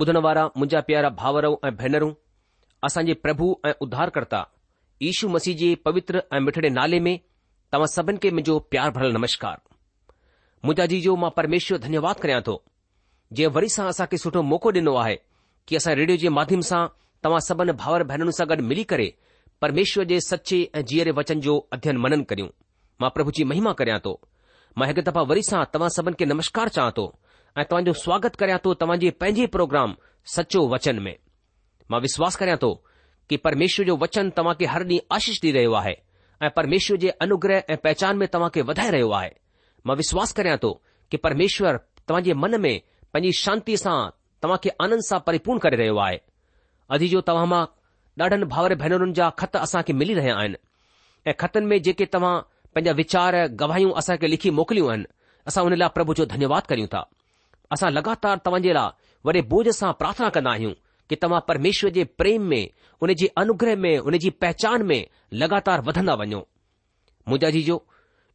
ॿुधण वारा मुंहिंजा प्यारा भाउरऊं ऐं भेनरूं असांजे प्रभु ऐं उधारकर्ता ईशू मसीह जे पवित्र ऐं मिठड़े नाले में तव्हां सभिनि खे मुंहिंजो प्यार भरियलु नमस्कार मुंहिंजा जी जो मां परमेश्वर धन्यवाद करियां थो जंहिं वरी सां असांखे सुठो मौक़ो ॾिनो आहे की असां रेडियो जे माध्यम सां तव्हां सभिनि भाउर भेनरुनि सां गॾु मिली करे परमेश्वर जे सचे ऐं जीअरे वचन जो अध्ययन मनन करियूं मां प्रभु जी महिमा करियां थो मां हिकु दफ़ा वरी सां तव्हां सभिनि खे नमस्कार चाहियां थो ऐं तव्हांजो स्वागत कराया तो तव्हां जे प्रोग्राम सचो वचन में मां विश्वास करिया थो कि परमेश्वर जो वचन तव्हां खे हर ॾींहुं आशीष ॾेई रहियो आहे ऐ परमेश्वर जे अनुग्रह ऐं पहचान में तव्हां खे वधाए रहियो आहे मां विश्वास करिया थो कि परमेश्वर तव्हां मन में पांजी शांती सां तव्हां खे आनंद सां परीपूर्ण करे रहियो आहे अदी जो तव्हां मां ॾाढनि भाउर भेनरुनि जा ख़त असां खे मिली रहिया आहिनि ऐं ख़तनि में जेके तव्हां पंहिंजा विचार गवाहियूं असां खे लिखी मोकिलियूं आहिनि असां हुन लाए प्रभु जो धन्यवाद करियूं था असां लगातार तव्हां जे लाइ वॾे बोझ सां प्रार्थना कंदा आहियूं कि तव्हां परमेश्वर जे प्रेम में उन जे अनुग्रह में उनजी पहचान में लगातार वधंदा वञो मूजा जी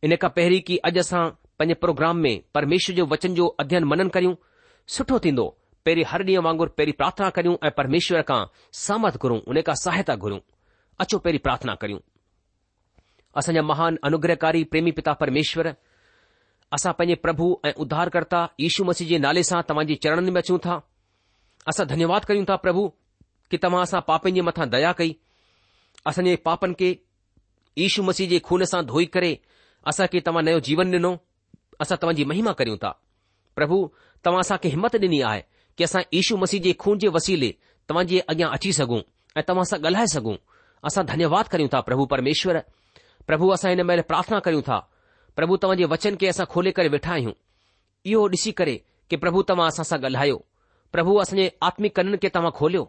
इन खां पहिरीं की अॼु असां पंहिंजे प्रोग्राम में परमेश्वर जो वचन जो अध्यन मनन करियूं सुठो थीन्दो पहिरीं हर ॾींहुं वांगुर पहिरीं प्रार्थना करियूं ऐं परमेश्वर खां सहमत घुरूं उन खां सहायता घुरूं अचो पहिरीं प्रार्थना करियूं असांजा महान अनुग्रहकारी प्रेमी पिता परमेश्वर असां पैंजे प्रभु ऐं उध्धारक्ता यशू मसीह जे नाले सां तव्हांजे चरणनि में अचूं था असां धन्यवाद कयूं था प्रभु कि तव्हां असां पापनि जे मथां दया कई असां जे पापनि खे यशू मसीह जे खून सां धोई करे असां खे तव्हां नयो जीवन ॾिनो असां तव्हांजी महिमा करियूं था प्रभु तव्हां असांखे हिमत ॾिनी आहे कि असां यशू मसीह जे खून जे वसीले तव्हां जे अॻियां अची सघूं ऐं तव्हां सां ॻाल्हाए सघूं असां धन्यवाद करियूं था प्रभु परमेश्वर प्रभु असां हिन महिल प्रार्थना करियूं था પ્રભુ તમજી વચન કે આસા ખોલે કરે બેઠા હી હું યો ડીસી કરે કે પ્રભુ તમાસા સા ગલહાયો પ્રભુ અસને આત્મિક કનન કે તમ ખોલ્યો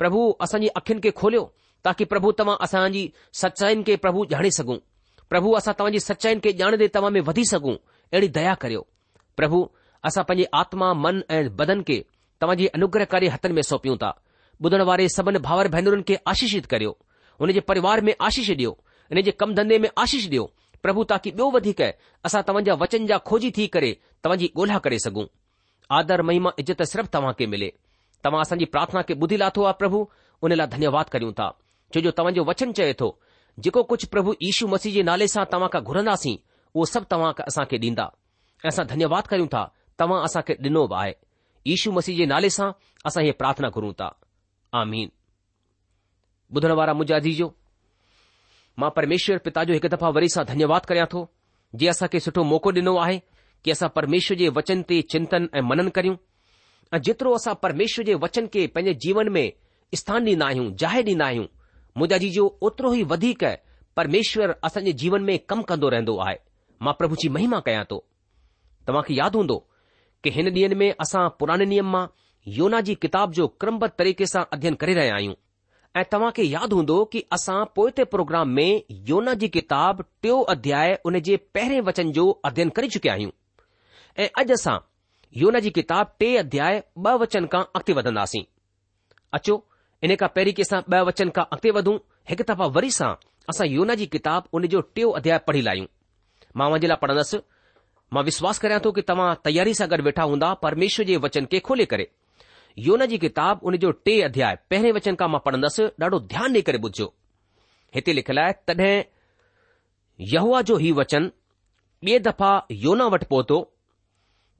પ્રભુ અસની અખન કે ખોલ્યો તાકી પ્રભુ તમા આસાજી સચ્ચાઈન કે પ્રભુ જાણે સગુ પ્રભુ આસા તમજી સચ્ચાઈન કે જાણે દે તમા મે વધી સગુ એડી દયા કર્યો પ્રભુ આસા પંજી આત્મા મન એન્ડ بدن કે તમજી અનુગ્રહકારી હથન મે સોપી ઉંતા બદન વારે સબન ભાવર ભૈનરન કે આશીષિત કર્યો ઉનેજી પરિવાર મે આશીષ દયો ઉનેજી કમ ધંધે મે આશીષ દયો પ્રભુ તાકી બયો વધિકએ આસા તમજા વચન જા ખોજી થી કરે તમજી ગોલા કરે સગુ આદર મૈમ ઇજત સરબ તવા કે મિલે તમા આસાજી પ્રાર્થના કે બધી લાથો પ્રભુ ઉનેલા ધન્યવાદ કરીઉં તા જે જો તમજો વચન ચયે થો જકો કુછ પ્રભુ ઈશુ મસીજે નાલે સા તવા કા ઘુરનાસી વો સબ તવા કા આસા કે દીંદા આસા ધન્યવાદ કરીઉં તા તવા આસા કે દિનો વાય ઈશુ મસીજે નાલે સા આસા એ પ્રાર્થના કરું તા આમીન બુધરવારા મુજાજીજો मां परमेश्वर पिता जो हिकु दफ़ा वरी सां धन्यवाद करियां थो जीअं असांखे सुठो मौक़ो ॾिनो आहे की असां परमेश्वर जे वचन ते चिंतन ऐं मनन करियूं ऐं जेतिरो असां परमेश्वर जे वचन खे पंहिंजे जीवन में स्थान ॾींदा आहियूं जाहि ॾीन्दा आहियूं मुंहिंजा जीजो ओतिरो ही वधीक परमेश्वर असां जीवन में कमु कंदो रहंदो आहे मां प्रभु जी महिमा कयां थो तव्हां यादि हूंदो कि हिन ॾींह में असां पुराणे नियम मां योना जी किताब जो क्रमबत तरीक़े सां अध्ययन करे रहिया आहियूं ऐं तव्हां खे यादि हूंदो कि असां पोइ ते प्रोग्राम में योना जी किताब टियों अध्याय उन जे पहिरें वचन जो अध्ययन करे चुकिया आहियूं ऐं अॼु असां योौन जी किताब टे अध्याय ॿ वचन खां अॻिते वधंदासीं अचो इन खां पहिरीं की असां ॿ वचन खां अॻिते वधूं हिकु दफ़ा वरी सां असां योौना जी किताब उन जो टियों अध्याय पढ़ी लाहियूं मां वञे लाइ पढ़ंदसि मां विश्वास करियां थो कि तव्हां तयारी सां गॾु वेठा हूंदा परमेश्वर जे वचन खे खोले करे योन जी किताब उन जो टे अध्याय पहिरें वचन खां मां पढ़ंदसि ॾाढो ध्यानु ॾेई करे ॿुधजो हिते लिखियलु आहे तॾहिं यहुआ जो ही वचन ॿिए दफ़ा योना वटि पहुतो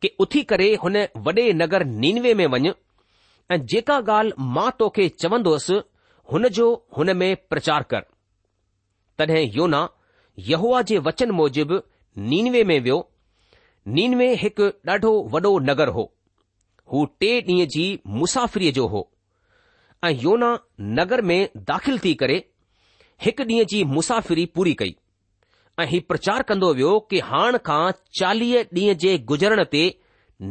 कि उथी करे हुन वॾे नगर नीनवे में वञ ऐं जेका ॻाल्हि मां तोखे चवंदोसि हुन जो हुन में प्रचार कर तॾहिं योना यहुआ जे वचन मूजिबि नीनवे में वियो नीनवे हिकु ॾाढो वॾो नगर हो हू टे ॾींहं जी मुसाफ़िरीअ जो हो ऐं योना नगर में दाख़िल थी करे हिकु ॾींहं जी मुसाफ़िरी पूरी कई ऐं हीउ प्रचार कंदो वियो कि हाण खां चालीह ॾींहं जे गुज़रण ते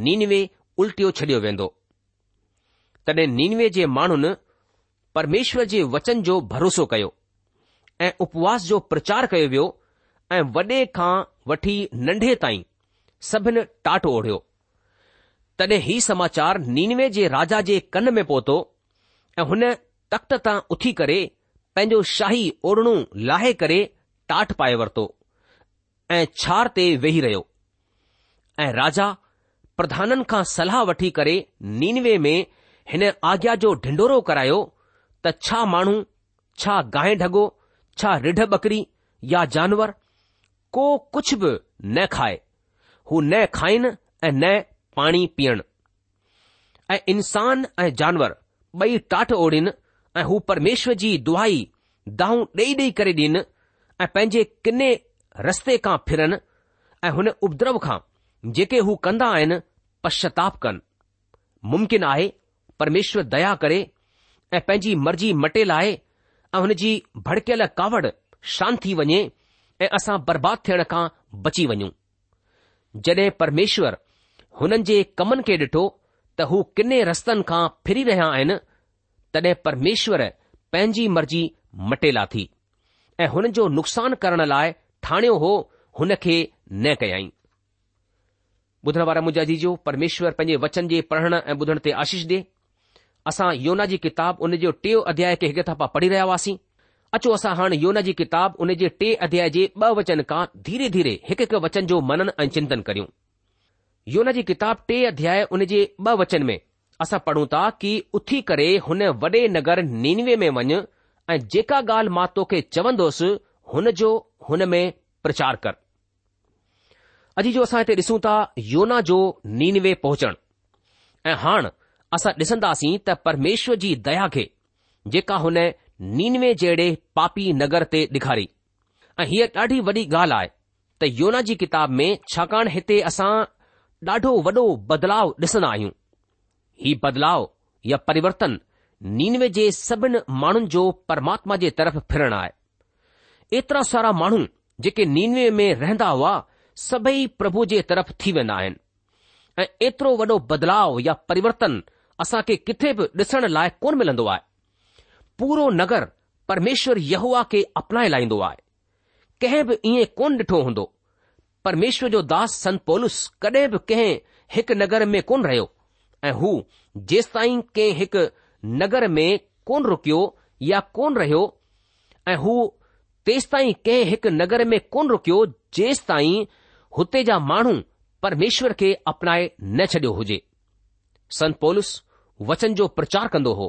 नीनवे उल्टियो छडि॒यो वेंदो तॾहिं नीनवे जे माण्हुनि परमेश्वर जे वचन जो भरोसो कयो ऐं उपवास जो प्रचार कयो वियो ऐं वॾे खां वठी नंढे ताईं सभिनि टाटो ओढ़ियो तॾहिं ही समाचार नीनवे जे राजा जे कन में पहुतो ऐं हुन तख़्त तां उथी करे पंहिंजो शाही ओरणू लाहे करे टाट पाए वरितो ऐं क्षार ते वेही रहियो ऐं राजा प्रधाननि खां सलाह वठी करे नीनवे में हिन आज्ञा जो ढिंढोरो करायो त छा माण्हू छा गाहिं ढगो छा ढ़ बकरी या जानवर को कुझु बि न खाए हू न खाइनि ऐं न पाणी पीअण ऐं इंसान ऐं जानवर ॿई टाट ओढ़नि ऐं हू परमेश्वर जी दुआई दाहूं ॾेई ॾेई करे ॾिनि ऐं पंहिंजे किने रस्ते खां फिरन ऐं हुन उपद्रव खां जेके हू कंदा आहिनि पश्चाताप कनि मुमकिन आहे परमेश्वर दया करे ऐं पंहिंजी मर्ज़ी मटे लाहे ऐं हुन जी भड़कियल कावड़ शांत थी वञे ऐं असां बर्बाद थियण खां बची वञूं जॾहिं परमेश्वरु हुननि जे कमनि खे ॾिठो त हू किने रस्तनि खां फिरी रहिया आहिनि तॾहिं परमेश्वर पंहिंजी मर्ज़ी मटे लाथी ऐं हुननि जो नुक़सान करण लाइ ठाणियो हो हुन खे न कयाई ॿुधण वारा मुंहिंजा जी जो परमेश्वर पंहिंजे वचन जे पढ़ण ऐं ॿुधण ते आशीष ॾे असां योना जी किताबु उन जो टे अध्याय खे हिकु दफ़ा पढ़ी रहिया हुआसीं अचो असां हाणे योना जी किताब उन जे टे अध्याय जे ॿ वचन खां धीरे धीरे हिकु हिकु वचन जो मनन ऐं चिंतन करियूं योना जी किताब टे अध्याय उन जे वचन में असां पढ़ूं था कि उथी करे हुन वॾे नगर नीनवे में वञ ऐं जेका ॻाल्हि मां तोखे चवंदोसि हुन जो हुन में प्रचार कर अॼु जो असां हिते ॾिसूं था योना जो नीनवे पहुचण ऐं हाण असां ॾिसंदासीं त परमेश्वर जी दया खे जेका हुन नीनवे जहिड़े पापी नगर ते ॾेखारी ऐं हीअ ॾाढी वॾी ॻाल्हि आहे त योना जी किताब में छाकाणि हिते असां ॾाढो वॾो बदलाव ॾिसंदा आहियूं ही बदलाउ या परिवर्तन नीनवे जे सभिनी माण्हुनि जो परमात्मा जे तरफ़ फिरण आहे एतिरा सारा माण्हू जेके नीनवे में रहंदा हुआ सभई प्रभु जे तरफ़ थी वेंदा आहिनि ऐं एतिरो वॾो बदलाव या परिवर्तन असां खे किथे बि ॾिसण लाइ कोन मिलंदो आहे पूरो नगर परमेश्वर यहुआ खे अपनाए लाहींदो आहे कंहिं बि ईअं कोन ॾिठो हूंदो परमेश्वर जो दास संत पोलुस कॾहिं बि कंहिं हिकु नगर में कोन रहियो ऐं हू जेस ताईं कंहिं हिकु नगर में कोन रुकियो या कोन रहियो ऐं हू तेस ताईं कंहिं हिकु नगर में कोन रुकियो जेसि ताईं हुते जा माण्हू परमेश्वर खे अपनाए न छडि॒यो हुजे संत पोलुस वचन जो प्रचार कंदो हो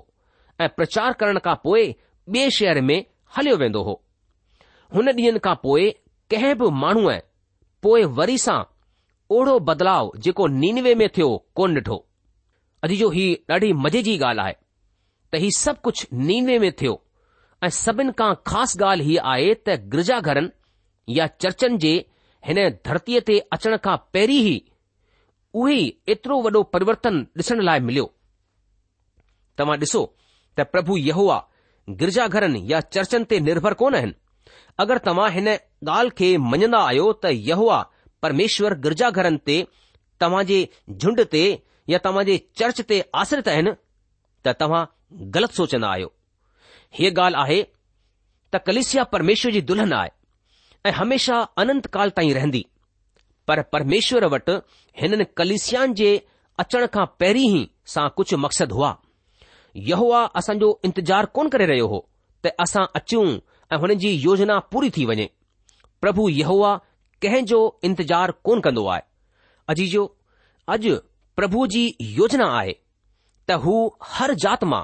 ऐं प्रचार करण खां पोइ ॿिए शहर में हलियो वेंदो हो हुन ॾींहनि खां पोइ कंहिं बि माण्हूअ पोइ वरी सां ओड़ो बदलाव जेको नीनवे में थियो कोन ॾिठो अॼु जो ही ॾाढी मज़े जी ॻाल्हि आहे त ही सभु कुझु नीनवे में थियो ऐं सभिनि खां ख़ासि ॻाल्हि हीअ आहे त गिरजाघरनि या चर्चनि जे हिन धरतीअ ते अचण खां पहिरीं ई उहे एतिरो वॾो परिवर्तन ॾिसण लाइ मिलियो तव्हां ॾिसो त प्रभु इहो गिरजाघरनि या चर्चनि ते निर्भर कोन आहिनि अगरि तव्हां हिन ॻाल्हि खे मञंदा आहियो त यहवा परमेश्वर गिरजाघरनि ते तव्हां जे झुंड ते या तव्हां जे चर्च ते आश्रित आहिनि त तव्हां ग़लति सोचंदा आहियो हीअ ॻाल्हि आहे त कलिसिया परमेश्वर जी दुल्हन आहे ऐं हमेशा अनंत काल ताईं रहंदी पर परमेश्वर वटि हिननि कलिसियान जे अचण खां पहिरीं ई सां कुझु मक़सदु हुआ असांजो इंतज़ारु कोन करे रहियो हो त असां अचूं ऐं हुननि जी योजना पूरी थी वञे प्रभु इहो आहे कंहिं जो इंतिजारु कोन कंदो आहे अजीजो अॼु प्रभु जी योजना आहे त हू हर जात मां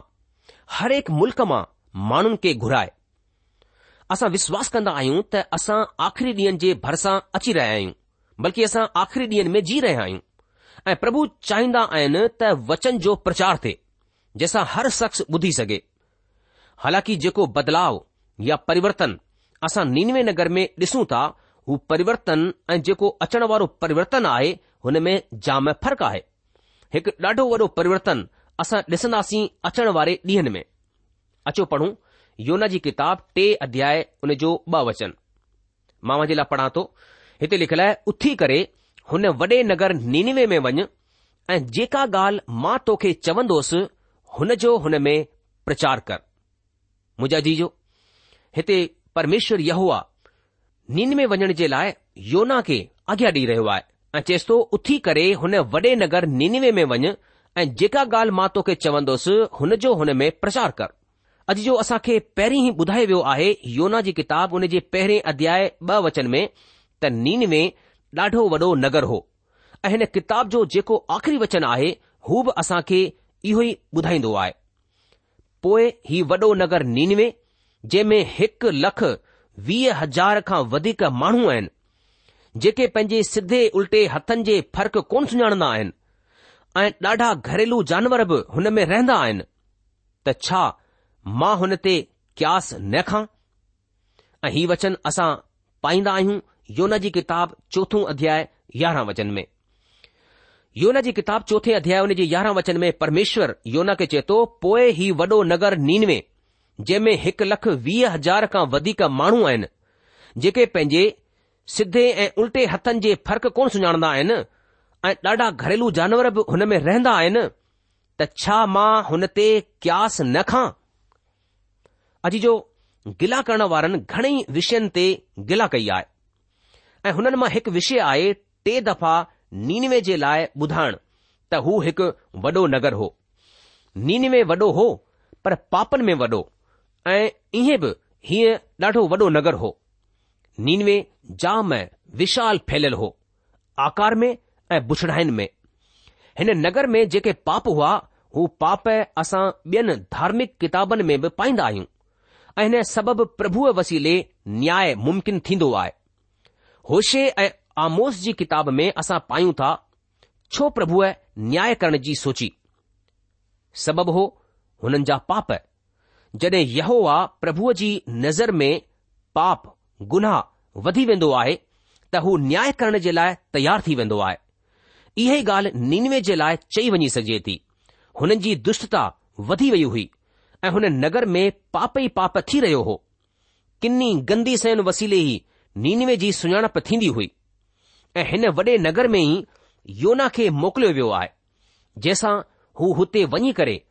हर एक मुल्क़ मां माण्हुनि खे घुराए असां विश्वास कंदा आहियूं त असां आख़िरी ॾींहंनि जे भरिसां अची रहिया आहियूं बल्कि असां आख़िरी ॾींहंनि में जी रहिया आहियूं ऐं प्रभु चाहींदा आहिनि त वचन जो प्रचार थिए जंहिंसां हर शख़्स ॿुधी सघे हालांकि जेको बदलाव या परिवर्तन असां निनवे नगर में ॾिसूं था हू परिवर्तन ऐं जेको अचण वारो परिवर्तन आहे हुन में जाम फ़र्क़ु आहे हिकु ॾाढो वॾो परिवर्तन असां ॾिसंदासीं अचण वारे ॾींहनि में अचो पढ़ूं योना जी किताब टे अध्याय हुन जो वचन मामा जे लाइ पढ़ा थो हिते लिखियलु आहे उथी करे हुन वॾे नगर निनवे में वञ ऐं जेका ॻाल्हि मां तोखे चवंदोसि हुन जो हुन में प्रचार कर मुजाजी जो हिते परमेश्वर नींद में वञण जे लाइ योना खे आॻियां ॾेई रहियो आहे ऐं चएसि थो उथी करे हुन वॾे नगर नीनवे में वञ ऐं जेका ॻाल्हि मां तोखे चवंदुसि हुन जो हुन में प्रचार कर अॼु जो असां खे पहिरीं ई ॿुधायो वियो आहे योना जी किताब हुन जे पहिरें अध्याय ॿ वचन में त नीनवे ॾाढो वॾो नगर हो ऐं हिन किताब जो जेको आख़िरी वचन आहे हू बि असां खे इहो ई ॿुधाईंदो आहे पोइ ही वॾो नगर नीनवे जंहिं हिकु लख वीह हज़ार खां वधीक माण्हू आहिनि जेके पंहिंजे सिधे उल्टे हथनि जे फ़र्क़ कोन सुञाणंदा आहिनि ऐं ॾाढा घरेलू जानवर बि हुन में रहंदा आहिनि त छा मां हुन ते क्यास न खां ऐं हीउ वचन असां पाईंदा आहियूं योन जी किताब चोथो अध्याय यारहं वचन में योन जी किताब चोथे अध्याय हुन जे यारहं वचन में परमेश्वर योना खे चए थो पोएं ई वॾो नगर नीनवे जंहिं हिकु लख वीह हज़ार खां वधीक माण्हू आहिनि जेके पंहिंजे सिधे ऐं उल्टे हथनि जे फ़र्क़ु कोन सुञाणंदा आहिनि ऐं ॾाढा घरेलू जानवर बि हुन में रहंदा आहिनि त छा मां हुन ते क्यास न खां अॼु जो गिला करण वारनि घणेई विषयनि ते गिला कई आहे ऐं हुननि मां हिकु विषय आहे टे दफ़ा नीनवे जे लाइ ॿुधाइण त हू हिकु वॾो नगर हो नीनवे वॾो हो पर पापनि में वॾो ऐं इएं बि हीअं ॾाढो वॾो नगर हो नीनवे जाम विशाल फैलियलु हो आकार में ऐं बुछड़ाइन में हिन नगर में जेके पाप हुआ हू पाप असां ॿियनि धार्मिक किताबनि में बि पाईंदा आहियूं ऐं हिन सबबि प्रभुअ वसीले न्याय मुमकिन थींदो आहे होशे ऐं आमोस जी किताब में असां पाइयूं था छो प्रभुअ न्याय करण जी सोची सबबु हो हुननि जा पाप जॾहिं यहो आ प्रभुअ जी नज़र में पाप गुनाह वधी वेंदो आहे त हू न्याय करण जे लाइ तयार थी वेंदो आहे इहो ॻाल्हि नीनवे जे लाइ चई वञी सघजे थी हुननि जी दुष्टता वधी वई हुई ऐं हुन नगर में पाप ई पाप थी रहियो हो किनी गंदीस वसीले ई निनवे जी सुञाणप थींदी हुई ऐं हिन वॾे नगर में ई योना खे मोकिलियो वियो आहे जंहिंसां हू हुते वञी करे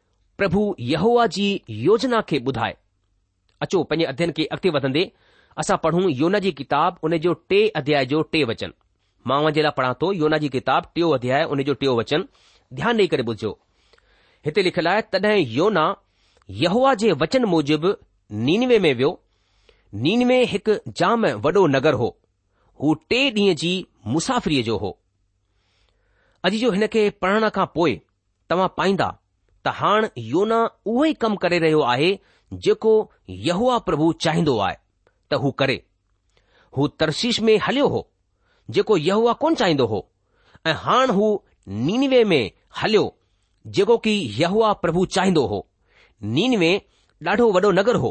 प्रभु यहवा जी योजना खे ॿुधाए अचो पंहिंजे अध्ययन खे अॻिते वधंदे असां पढ़ूं योना जी किताब उन जो टे अध्याय जो टे वचन मां जे लाइ पढ़ा थो योना जी किताब टियों अध्याय उन जो टियों वचन ध्यानु ॾेई करे ॿुधजो हिते लिखियलु आहे तॾहिं योना यहोआ जे वचन मूजिबि नीनवे में वियो नीनवे हिकु जाम वॾो नगर हो हू टे ॾींहं जी मुसाफ़िरीअ जो हो अॼु जो हिन खे पढ़ण खां पोइ तव्हां पाईंदा त हाणे योना उहो ई कमु करे रहियो आहे जेको यहूआ प्रभु चाहींदो आहे त हू करे हू तर्शिश में हलियो हो जेको यहवा कोन चाहींदो हो ऐं हाणे हू नीनवे में हलियो जेको की यहवा्रभु चाहींदो हो निनवे ॾाढो वॾो नगर हो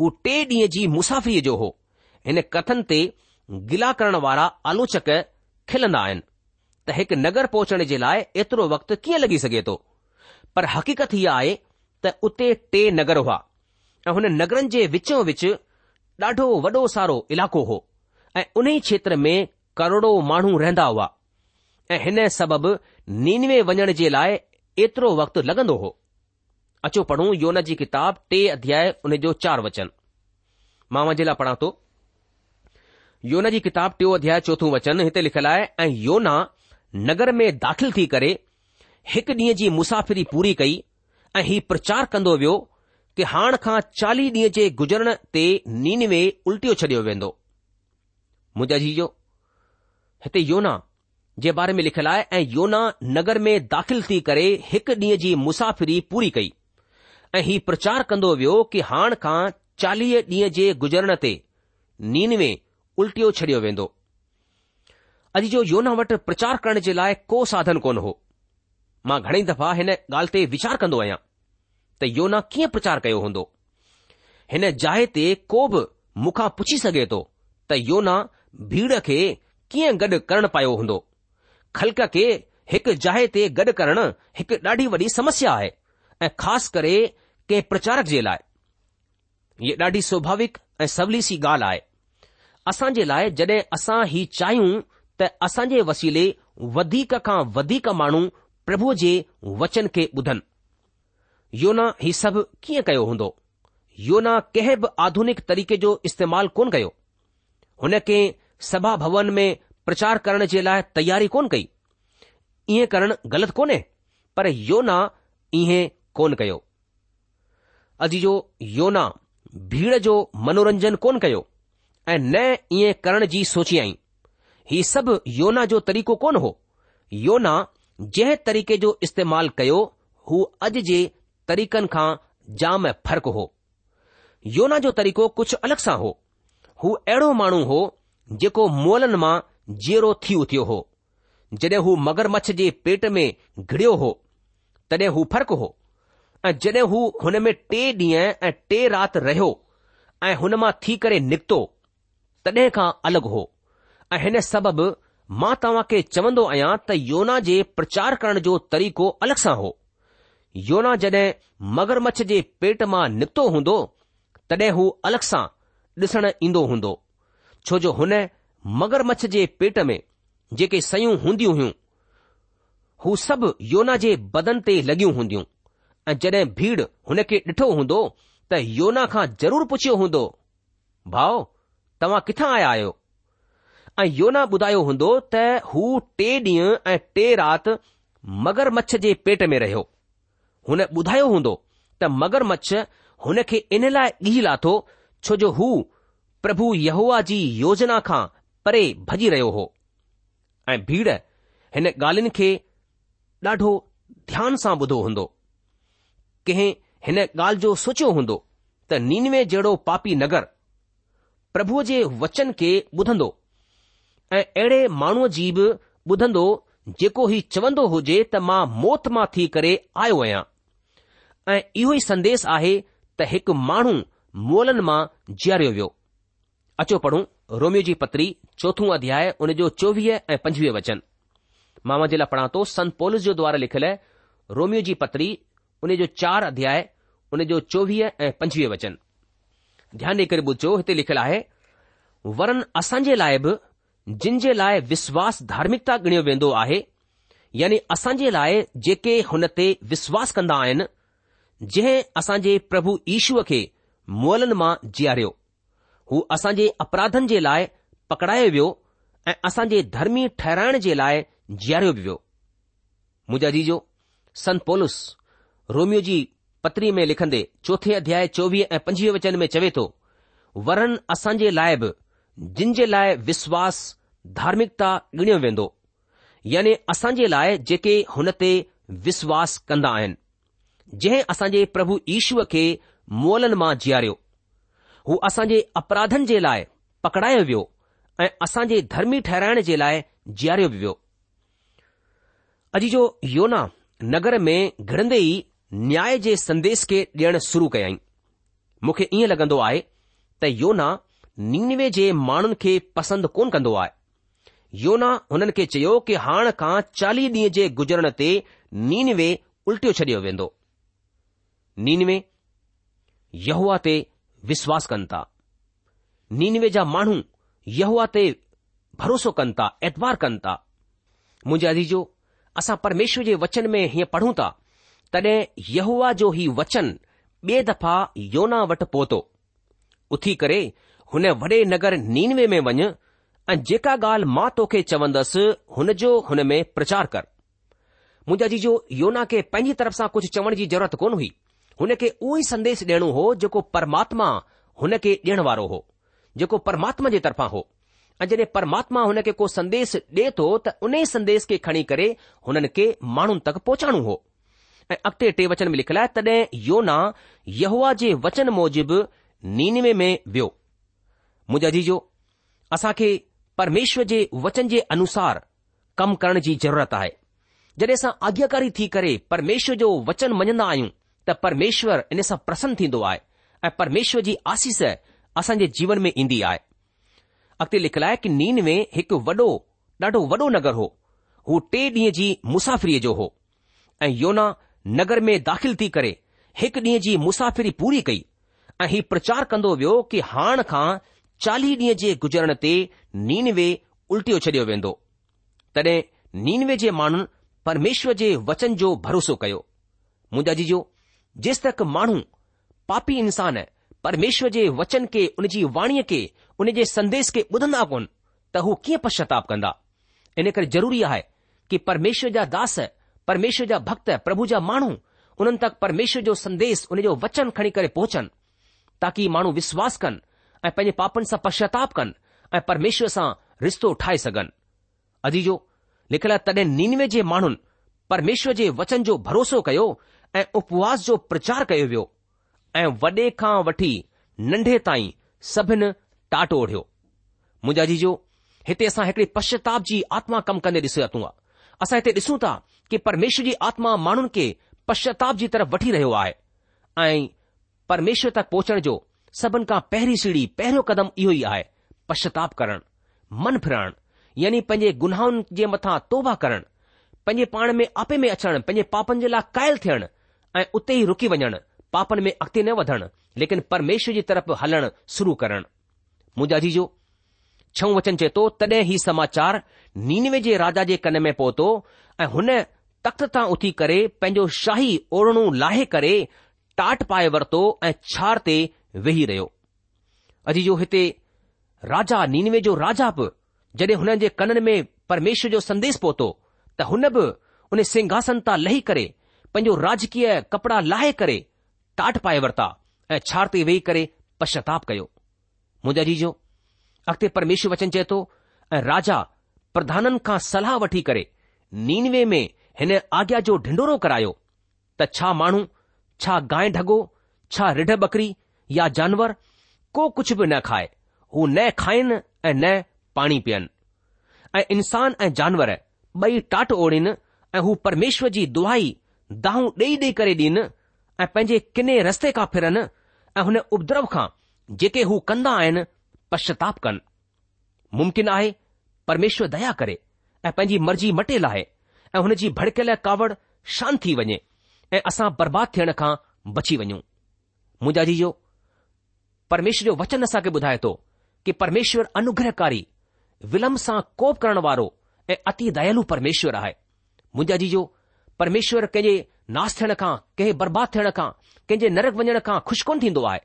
हू टे ॾींहं जी मुसाफ़िरीअ जो हो हिन कथन ते गिला करण वारा आलोचक खिलंदा आहिनि त हिकु नगर पहुचण जे लाइ एतिरो वक़्तु कीअं लगी सघे थो पर हक़ीक़त हीअ आहे त उते टे नगर हुआ ऐं हुन नगरनि जे विचो विच ॾाढो वॾो सारो इलाइक़ो हो ऐं उन ई क्षेत्र में करोड़ो माण्हू रहंदा हुआ ऐं हिन सबब नीनवे वञण जे लाइ एतिरो वक़्तु लॻंदो हो अचो पढ़ूं योन जी किताब टे अध्याय उन जो चार वचन मां वञे लाइ पढ़ा थो योन जी किताब टियों अध्याय चोथो वचन हिते लिखियलु आहे ऐं योना नगर में दाख़िल थी करे हिकु ॾींहं जी मुसाफ़िरी पूरी कई ऐं हीउ प्रचार कंदो वियो कि हाण खां चालीह ॾींहं जे गुजरण ते नीन में उल्टियो छडि॒यो वेंदो मुंहिंजा अजी जो हिते योना जे बारे में लिखियलु आहे ऐं योना नगर में दाख़िल थी करे हिकु ॾींहं जी मुसाफ़िरी पूरी कई ऐं हीउ प्रचार कंदो वियो कि हाण खां चालीह ॾींहं जे गुज़रण ते नीन में उल्टियो छडि॒यो वेंदो अॼु जो योना वटि प्रचार करण जे लाइ को साधन कोन हो मां घणेई दफ़ा हिन ॻाल्हि ते वीचार कंदो आहियां त योना कीअं प्रचार कयो हूंदो हिन जाइ ते को बि मूंखां पुछी सघे थो त योना भीड़ खे कीअं गॾु करणु पायो हूंदो खलक खे हिकु जाइ ते गॾु करणु हिकु ॾाढी वॾी समस्या आहे ऐं ख़ासि करे कंहिं प्रचारक जे लाइ हीअ ॾाढी स्वाभाविक ऐं सवली सी ॻाल्हि आहे असां जे लाइ जॾहिं असां ही चाहियूं त असां जे वसीले वधीक खां वधीक माण्हू प्रभु जे वचन खे ॿुधनि योना ही सभु कीअं कयो हूंदो योना कंहिं बि आधुनिक तरीक़े जो इस्तेमालु कोन कयो हुन खे भवन में प्रचार करण जे लाइ तयारी कोन कई इएं करणु ग़लति कोन्हे पर योना इहो कोन कयो अॼु जो योना भीड़ जो मनोरंजन कोन कयो ऐं न ई करण जी सोचियईं ही सभु योना जो तरीक़ो कोन हो योना जंहिं तरीके जो इस्तेमालु कयो हू अॼु जे तरीकनि खां जाम फ़र्क़ु हो योना जो तरीक़ो कुझु अलॻि सां हो हू अहिड़ो माण्हू हो जेको मोलनि मां जीअरो थी उथियो हो जड॒हिं हू मगरमच्छ जे पेट में घिड़ियो हो तॾहिं हू फ़र्क़ु हो ऐं जड॒हिं हू हुन में टे ॾींहं ऐं टे राति रहियो ऐं हुन मां थी करे निकितो तॾहिं खां अलॻि हो ऐं हिन सबबि मां तव्हां खे चवंदो आहियां त योना जे प्रचार करण जो तरीक़ो अलॻि सां हो योना जॾहिं मगरमच्छ जे पेट मां निकितो हूंदो तॾहिं हू अलॻि सां ॾिसण ईंदो हूंदो छो जो हुन मगरमच्छ जे पेट में जेके सयूं हूंदियूं हुयूं हू सभु योना जे बदन ते लॻियूं हूंदियूं ऐं जड॒हिं भीड़ हुन खे ॾिठो हूंदो त योना खां ज़रूरु पुछियो हूंदो भाउ तव्हां किथां आया आहियो ऐं योना ॿुधायो हूंदो त हू टे ॾींहं ऐं टे रात मगरमच्छ जे पेट में रहियो हुन ॿुधायो हूंदो त मगरमच्छ हुन खे इन लाइ इहो लाथो छो जो हू प्रभु यहुआ जी योजना खां परे भॼी रहियो हो ऐं भीड़ हिन ॻाल्हियुनि खे ॾाढो ध्यान सां ॿुधो हूंदो कंहिं हिन ॻाल्हि जो सोचियो हूंदो त नीनवे जहिड़ो पापी नगर प्रभुअ जे वचन खे ॿुधंदो ऐं अहिड़े माण्हूअ जी बि ॿुधंदो जेको ही चवंदो हुजे त मां मौत मां थी करे आयो आहियां ऐं इहो ई संदेस आहे त हिकु माण्हू मोलनि मां जीअरियो वियो अचो पढ़ूं रोमियो जी पत्री चोथो अध्याय उन जो चोवीह ऐं पंजवीह वचन मामा जे लाइ पढ़ा थो सन पोलिस जो द्वारा लिखियलु रोमियो जी पत्री उन जो चार अध्याय उन जो चोवीह ऐं पंजवीह वचन ध्यानु ॾेई करे ॿुधो हिते लिखियलु आहे वरन असांजे लाइ बि जिन जे लाइ विश्वास धार्मिकता गणियो वेंदो आहे यानी असां जे लाइ जेके हुन ते विश्वास कंदा आहिनि जंहिं असां जे प्रभु ईशूअ खे मुअलनि मां जीआरियो हू असां जे अपराधनि जे लाइ पकड़ायो वियो ऐं असां जे धर्मी ठहिराइण जे लाइ जिआरियो वियो मुंहिंजा जीजो संत पोलस रोमियो जी पत्री में लिखंदे चोथे अध्याय चोवीह ऐं पंजवीह वचन में चवे थो वरण असांजे लाइ बि जिन जे लाइ विश्वास धार्मिकता ॻणियो वेंदो यानी असां जे लाइ जेके हुन ते विश्वास कंदा आहिनि जंहिं असां जे प्रभु ईश्वर खे मोलनि मां जीआरियो हू असां जे अपराधनि जे लाइ पकड़ायो वियो ऐं असां जे धर्मी ठहिराइण जे लाइ जीआरियो बि वियो अॼु जो योना नगर में घिड़ंदे ई न्याय जे संदेश खे ॾियणु शुरू कयाई मूंखे ईअं लॻंदो आहे त योना नीनवे जे माण्हुनि खे पसंदि कोन कंदो आहे योना हुननि खे चयो की हाणे खां चालीह ॾींहं जे गुजरण ते नीनवे उल्टियो छडि॒यो वेंदो नीनवे यहवा ते विश्वास कनि था नीनवे जा माण्हू यहूवा ते भरोसो कनि था ऐतवार कनि था मुंहिंजा दीजो असां परमेश्वर जे वचन में हीअं पढ़ूं था तड॒हिं यहूवा जो हीउ वचन ॿिए दफ़ा योना वटि पहुतो उथी करे हुन वॾे नगर नीनवे में वञु ऐं जेका ॻाल्हि मां तोखे चवंदसि हुन जो हुन में प्रचार कर मुजा जीजो योना खे पंहिंजी तरफ़ सां कुझु चवण जी ज़रूरत कोन हुई हुन खे उहो ई संदेश ॾियणो हो जेको परमात्मा हुन खे ॾियण वारो हो जेको परमात्मा जे तरफ़ां हो ऐं जॾहिं परमात्मा हुन खे को संदेश डे थो त उन ई संदेश खे खणी करे हुननि खे माण्हुनि तक पहुचाइणो हो ऐं अॻिते टे वचन में लिखियलु आहे तॾहिं योना यहुआ जे वचन मूजिबि नीनवे में वियो मुंहिंजा जीजो असां खे परमेश्वर जे वचन जे अनुसार कमु करण जी ज़रूरत आहे जॾहिं असां आज्ञाकारी थी करे परमेश्वर जो वचन मञंदा आहियूं त परमेश्वर इन सां प्रसन्न थींदो आहे ऐं परमेश्वर जी आसीस असांजे जीवन में ईंदी आहे अॻिते लिखियलु आहे कि नीन में हिकु वॾो ॾाढो वॾो नगर हो हू टे ॾींहं जी मुसाफ़िरीअ जो हो ऐं योना नगर में दाख़िल थी करे हिकु ॾींहं जी मुसाफ़िरी पूरी कई ऐं हीउ प्रचार कंदो वियो कि हाण खां चालीह ॾींहं जे गुजरण ते नीनवे उल्टियो छडि॒यो वेंदो तॾहिं नीनवे जे माण्हुनि परमेश्वर जे वचन जो भरोसो कयो मूं जीजो जेस तक माण्हू पापी इंसान परमेश्वर जे वचन खे उन जी वाणीअ खे उन जे संदेश खे ॿुधंदा कोन त हू कीअं पश्चाताप कंदा इन करे ज़रूरी आहे कि परमेश्वर जा दास परमेश्वर जा भक्त प्रभु जा माण्हू उन्हनि तक परमेश्वर जो संदेश उन जो वचन खणी करे पहुचनि ताकी माण्हू विश्वास कनि ऐं पंहिंजे पापनि सां पश्चाताप कनि ऐं परमेश्वर सां रिश्तो ठाहे सघनि अजीजो लिखियलु आहे तॾहिं नीनवे जे माण्हुनि परमेश्वर जे वचन जो भरोसो कयो ऐं उपवास जो प्रचार कयो वियो ऐं वॾे खां वठी नंढे ताईं सभिनि टाटो ओढियो मुंहिंजो आजीजो हिते असां हिकड़ी पश्चाताप जी आत्मा कमु कंदे ॾिसूं असां हिते ॾिसूं था कि परमेश्वर जी आत्मा माण्हुनि खे पश्चाताप जी तरफ़ वठी रहियो आहे ऐं परमेश्वर तक पहुचण जो सभिनि खां पहिरीं सीढ़ी पहिरियों कदम इहो ई आहे पश्चाताप करणु मन फिरणु यानी पंहिंजे गुनाहनि जे मथां तौबा करणु पंहिंजे पाण में आपे में अचणु पंहिंजे पापनि जे लाइ क़ाइल थियणु ऐं उते ई रुकी वञणु पापनि में अॻिते न वधणु लेकिन परमेश्वर जी तरफ़ हलणु शुरू करणु मुंहिंजा जीजो छऊं वचन चए थो तॾहिं हीउ समाचार नीनवे जे राजा जे कन में पहुतो ऐं हुन तख़्त तां उथी करे पंहिंजो शाही ओरणू लाहे करे टाट पाए वरितो ऐं छार ते वेही रहियो अजी जो हिते राजा नीनवे जो राजा बि जॾहिं हुननि जे कननि में परमेश्वर जो संदेस पहुतो त हुन बि उन सिंघासन तां लही करे पंहिंजो राजकीय कपड़ा लाहे करे टाट पाए वरिता ऐं छार ते वेही करे पश्चाताप कयो मुंहिंजे अजीजो अॻिते परमेश्वर वचन चए थो ऐं राजा प्रधाननि खां सलाह वठी करे नीनवे में हिन आॻ्या जो ढिंढोरो करायो त छा माण्हू छा गांइ ढगो छा रिढ बकरी या जानवर को कुझु बि न खाए हू न खाइनि ऐं न पाणी पीअनि ऐं इंसान ऐं जानवर ॿई टाट ओड़ीन ऐं हू परमेश्वर जी दुआई दाहूं ॾेई ॾेई करे ॾीन ऐं पंहिंजे किने रस्ते खां फिरनि ऐं हुन उपद्रव खां जेके हू कंदा आहिनि पश्चाताप कनि मुमकिन आहे परमेश्वर दया करे ऐं पंहिंजी मर्ज़ी मटे लाहे ऐं हुन जी भड़कियल कावड़ शांत थी वञे ऐं असां बर्बाद थियण खां बची वञूं मुंजा जी जो परमेश्वर जो वचन असांखे ॿुधाए थो कि परमेश्वर अनुग्रहकारी विलंब सां कोप करण वारो ऐं अति दयालु परमेश्वर आहे मुंहिंजा जी जो परमेश्वर कंहिंजे नासु थियण खां कंहिं बर्बादु थियण खां कंहिंजे नरक वञण खां ख़ुशि कोन थींदो आहे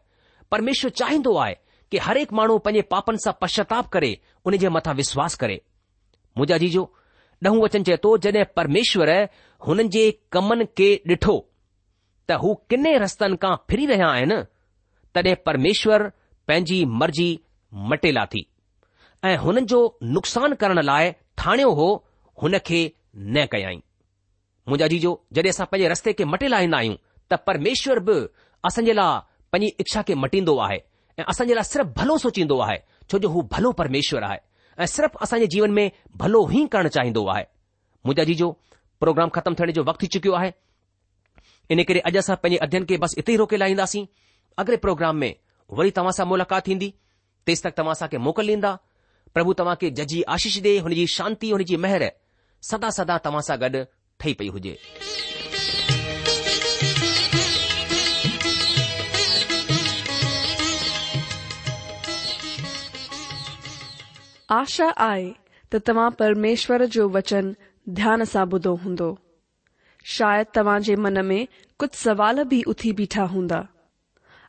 परमेश्वर चाहिंदो आहे कि हर एक माण्हू पंहिंजे पापनि सां पश्चाताप करे उन जे मथां विश्वास करे मुंजा जीजो जो वचन चवे थो जॾहिं परमेश्वर हुननि जे कमनि खे ॾिठो त हू किने रस्तनि खां फिरी रहिया आहिनि तॾहिं परमेश्वर पंहिंजी मर्ज़ी मटे लाथी ऐं हुननि जो नुक़सान करण लाइ ठाणियो हो हुन खे न कयाई मुंहिंजा जी जो जॾहिं असां पंहिंजे रस्ते खे मटे लाहींदा आहियूं त परमेश्वर बि असांजे लाइ पंहिंजी इच्छा खे मटींदो आहे ऐं असांजे लाइ सिर्फ़ु भलो सोचींदो आहे छो जो हू भलो परमेश्वर आहे ऐं सिर्फ़ु असांजे जीवन में भलो ई करणु चाहींदो आहे मुंहिंजा जी जो प्रोग्राम ख़तमु थियण जो वक़्तु थी चुकियो आहे इन करे अॼु असां पंहिंजे अध्यन खे बसि इते ई रोके लाहींदासीं अॻिले प्रोग्राम में वरी तव्हां सां मुलाक़ात थींदी तेसि तक तव्हां असांखे मोकिल ॾींदा प्रभु तव्हांखे जजी आशीष ॾे हुनजी शांती हुनजी मेहर सदा सदा तव्हां सां गॾु पई हुजे आशा आहे त तव्हां परमेश्वर जो वचन ध्यान सां ॿुधो हूंदो शायदि तव्हां जे मन में कुझु सवाल बि उथी बीठा हूंदा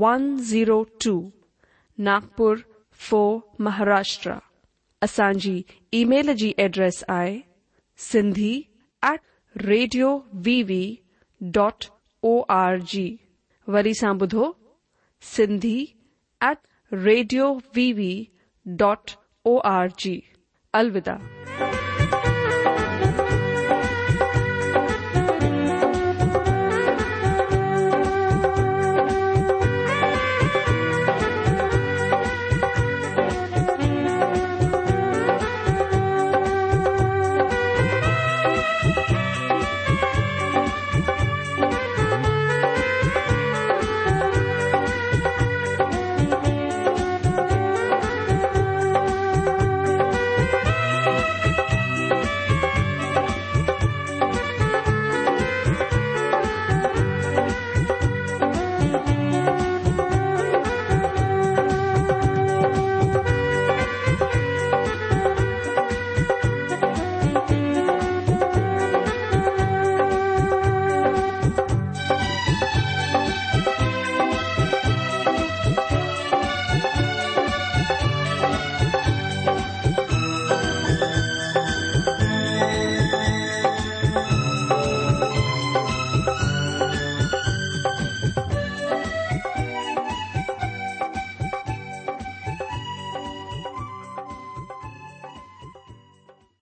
one zero two Nagpur four Maharashtra असांजी ईमेल जी एड्रेस आहे Sindhi radio V dot O R G वरी सा ॿुधो Sindhi at radio V dot O R G अलविदा